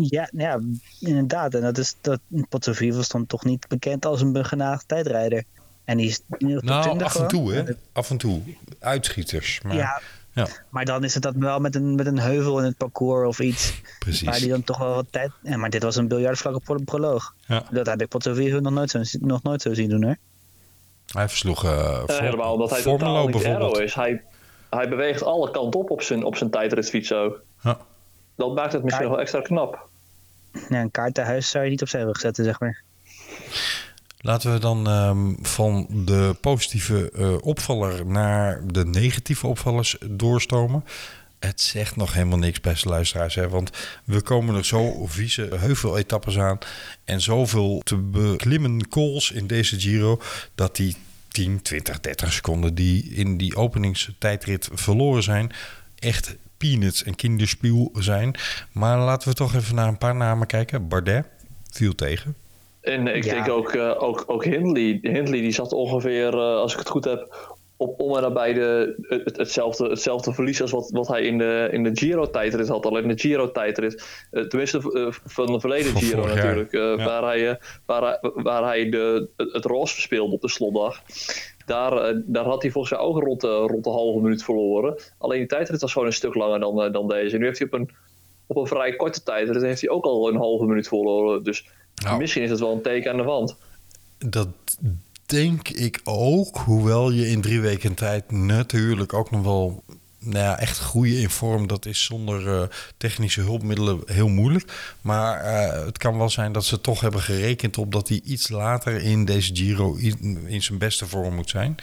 ja, ja, inderdaad. En dat is dat Pozzovivo stond toch niet bekend als een begenaagd tijdrijder. En die is top nou, 20 af en toe hè. Af en toe. Uitschieters. Maar, Ja, ja, maar dan is het dat wel met een, met een heuvel in het parcours of iets. precies. Waar die dan toch wel wat tijd... Ja, maar dit was een biljartvlakke pro proloog. Ja. Dat heb ik Pozzovivo nog nooit zo, nog nooit zo zien doen hoor. Hij versloeg eh Eh, Voor- helemaal omdat hij totaal niet bijvoorbeeld. is. Hij, hij beweegt alle kanten op op zijn, op zijn tijdritfiets ook. Ja. Dat maakt het misschien nog wel extra knap. Ja, een kaartenhuis zou je niet opzij willen zetten, zeg maar. Laten we dan ehm, van de positieve eh, opvaller naar de negatieve opvallers doorstomen. Het zegt nog helemaal niks, beste luisteraars. Hè? Want we komen er zo vieze heuveletappes aan. En zoveel te beklimmen calls in deze Giro. Dat die 10, 20, 30 seconden die in die openingstijdrit verloren zijn. Echt peanuts en kinderspiel zijn. Maar laten we toch even naar een paar namen kijken. Bardet viel tegen. En ik Ja. denk ook, eh, ook, ook Hindley. Hindley die zat ongeveer, eh, als ik het goed heb, op om en nabij de, het, hetzelfde, hetzelfde verlies als wat, wat hij in de, in de Giro-tijdrit had. Alleen de Giro-tijdrit, eh, tenminste van de verleden Giro natuurlijk, eh, Ja. waar hij, waar hij, waar hij de, het, het roze verspeelde op de slotdag. Daar, daar had hij volgens mij ook rond de, rond de halve minuut verloren. Alleen die tijdrit was gewoon een stuk langer dan, dan deze. Nu heeft hij op een, op een vrij korte tijdrit heeft hij ook al een halve minuut verloren. Dus Nou. misschien is het wel een teken aan de wand. Dat denk ik ook. Hoewel je in drie weken tijd natuurlijk ook nog wel nou ja, echt groeien in vorm. Dat is zonder eh, technische hulpmiddelen heel moeilijk. Maar eh, het kan wel zijn dat ze toch hebben gerekend op dat hij iets later in deze Giro in, in zijn beste vorm moet zijn.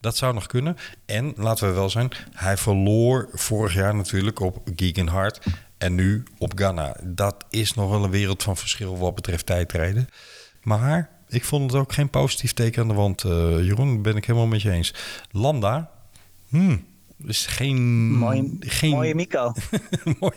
Dat zou nog kunnen. En laten we wel zijn, hij verloor vorig jaar natuurlijk op Gegenhard en nu op Ghana. Dat is nog wel een wereld van verschil wat betreft tijdrijden. Maar ik vond het ook geen positief teken aan de wand, eh, Jeroen. Ben ik helemaal met je eens. Landa, hmm, is geen... Mooie, geen mooie Mico. <laughs> mooi.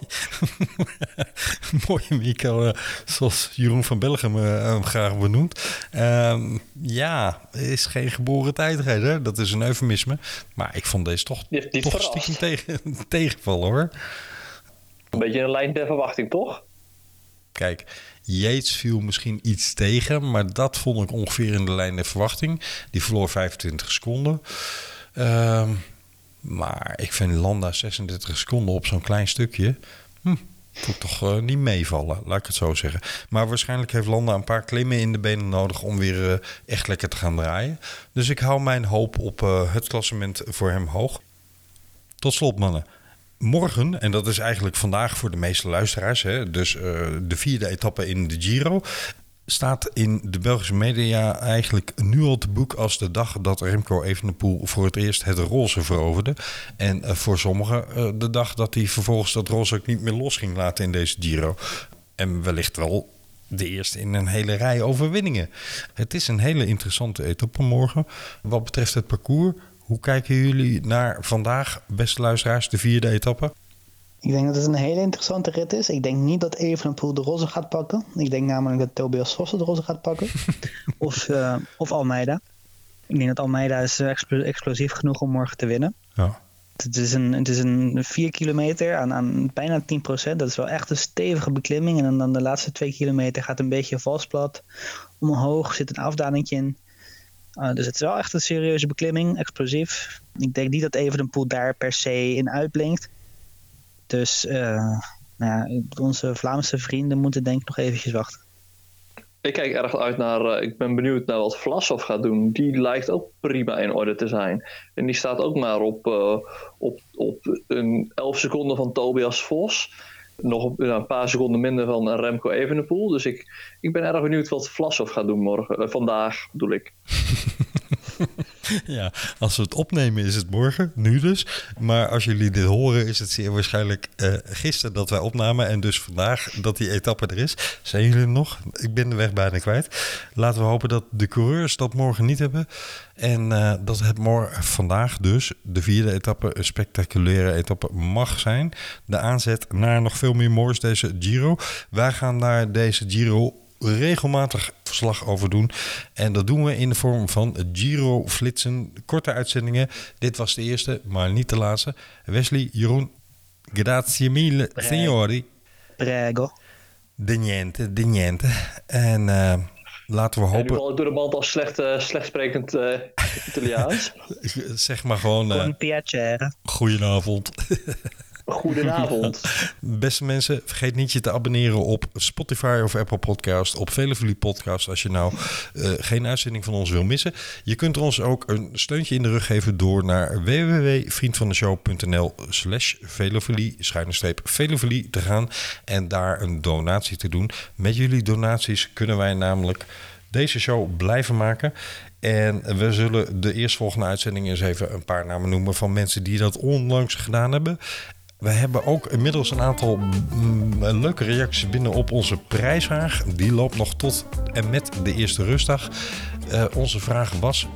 <laughs> Mooie Mico, eh, zoals Jeroen van Belgium eh, hem graag benoemt. Ehm, ja, is geen geboren tijdrijder. Dat is een eufemisme. Maar ik vond deze toch, toch stiekem tegen, <laughs> tegenvallen hoor. Een beetje een lijn der verwachting, toch? Kijk, Yates viel misschien iets tegen, maar dat vond ik ongeveer in de lijn der verwachting. Die verloor 25 seconden. Ehm, maar ik vind Landa 36 seconden op zo'n klein stukje. Hm, ik toch eh, niet meevallen, laat ik het zo zeggen. Maar waarschijnlijk heeft Landa een paar klimmen in de benen nodig om weer eh, echt lekker te gaan draaien. Dus ik hou mijn hoop op eh, het klassement voor hem hoog. Tot slot, mannen. Morgen, en dat is eigenlijk vandaag voor de meeste luisteraars, hè, dus eh, de vierde etappe in de Giro, staat in de Belgische media eigenlijk nu al te boek als de dag dat Remco Evenepoel voor het eerst het roze veroverde. En eh, voor sommigen eh, de dag dat hij vervolgens dat roze ook niet meer los ging laten in deze Giro. En wellicht wel de eerste in een hele rij overwinningen. Het is een hele interessante etappe morgen. Wat betreft het parcours, hoe kijken jullie naar vandaag, beste luisteraars, de vierde etappe? Ik denk dat het een hele interessante rit is. Ik denk niet dat Evenepoel de roze gaat pakken. Ik denk namelijk dat Tobias Vossen de roze gaat pakken. <laughs> of, eh, of Almeida. Ik denk dat Almeida is explo- explosief genoeg om morgen te winnen. Ja. Het is een, het is een 4 kilometer aan, aan bijna 10% Dat is wel echt een stevige beklimming. En dan, dan de laatste 2 kilometer gaat een beetje valsplat. Omhoog zit een afdalingje in. Uh, dus het is wel echt een serieuze beklimming, explosief. Ik denk niet dat Evenepoel daar per se in uitblinkt. Dus uh, nou ja, onze Vlaamse vrienden moeten denk ik nog eventjes wachten. Ik kijk erg uit naar. Uh, ik ben benieuwd naar wat Vlasov gaat doen. Die lijkt ook prima in orde te zijn. En die staat ook maar op, op, op een 11 seconden van Tobias Vos. Nog een paar seconden minder van Remco Evenepoel. Dus ik, ik ben erg benieuwd wat Vlasov gaat doen morgen. Uh, vandaag bedoel ik. <laughs> <laughs> Ja, als we het opnemen is het morgen, nu dus. Maar als jullie dit horen is het zeer waarschijnlijk eh, gisteren dat wij opnamen. En dus vandaag dat die etappe er is. Zijn jullie nog? Ik ben de weg bijna kwijt. Laten we hopen dat de coureurs dat morgen niet hebben. En eh, dat het morgen, vandaag dus, de vierde etappe, een spectaculaire etappe mag zijn. De aanzet naar nog veel meer moois deze Giro. Wij gaan naar deze Giro regelmatig verslag over doen. En dat doen we in de vorm van Giro Flitsen. Korte uitzendingen. Dit was de eerste, maar niet de laatste. Wesley, Jeroen, grazie mille, signori. Prego. De niente, de niente. En eh, laten we hopen... ik door de mand als slecht, eh, slecht sprekend eh, Italiaans. <laughs> Zeg maar gewoon... eh piacere. goedenavond. <laughs> Goedenavond. <laughs> Beste mensen, vergeet niet je te abonneren op Spotify of Apple Podcast, op Vele Podcast als je nou eh, geen uitzending van ons wil missen. Je kunt ons ook een steuntje in de rug geven door naar www.vriendvandeshow.nl slash velofilie, schuine streep te gaan en daar een donatie te doen. Met jullie donaties kunnen wij namelijk deze show blijven maken. En we zullen de eerstvolgende uitzending eens even een paar namen noemen van mensen die dat onlangs gedaan hebben. We hebben ook inmiddels een aantal mm, leuke reacties binnen op onze prijsvraag. Die loopt nog tot en met de eerste rustdag. Eh, onze vraag was: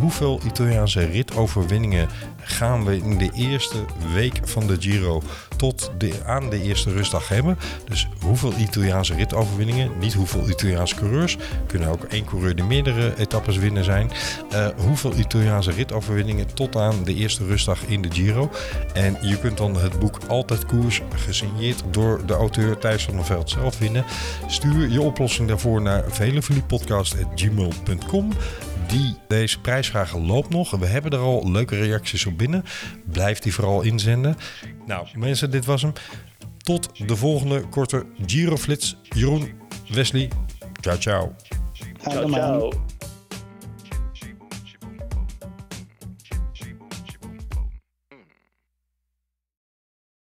hoeveel Italiaanse ritoverwinningen gaan we in de eerste week van de Giro tot de, aan de eerste rustdag hebben? Dus hoeveel Italiaanse ritoverwinningen, niet hoeveel Italiaanse coureurs. Kunnen ook één coureur die meerdere etappes winnen zijn. Eh, hoeveel Italiaanse ritoverwinningen tot aan de eerste rustdag in de Giro. En je kunt dan het boek Altijd Koers, gesigneerd door de auteur Thijs van der Veld zelf winnen. Stuur je oplossing daarvoor naar veleveliepodcast.gmail.com. Die, deze prijsvraag loopt nog. We hebben er al leuke reacties op binnen. Blijf die vooral inzenden. Nou, mensen, dit was hem. Tot de volgende korte Giro-flits. Jeroen, Wesley, ciao ciao. Ciao, ciao.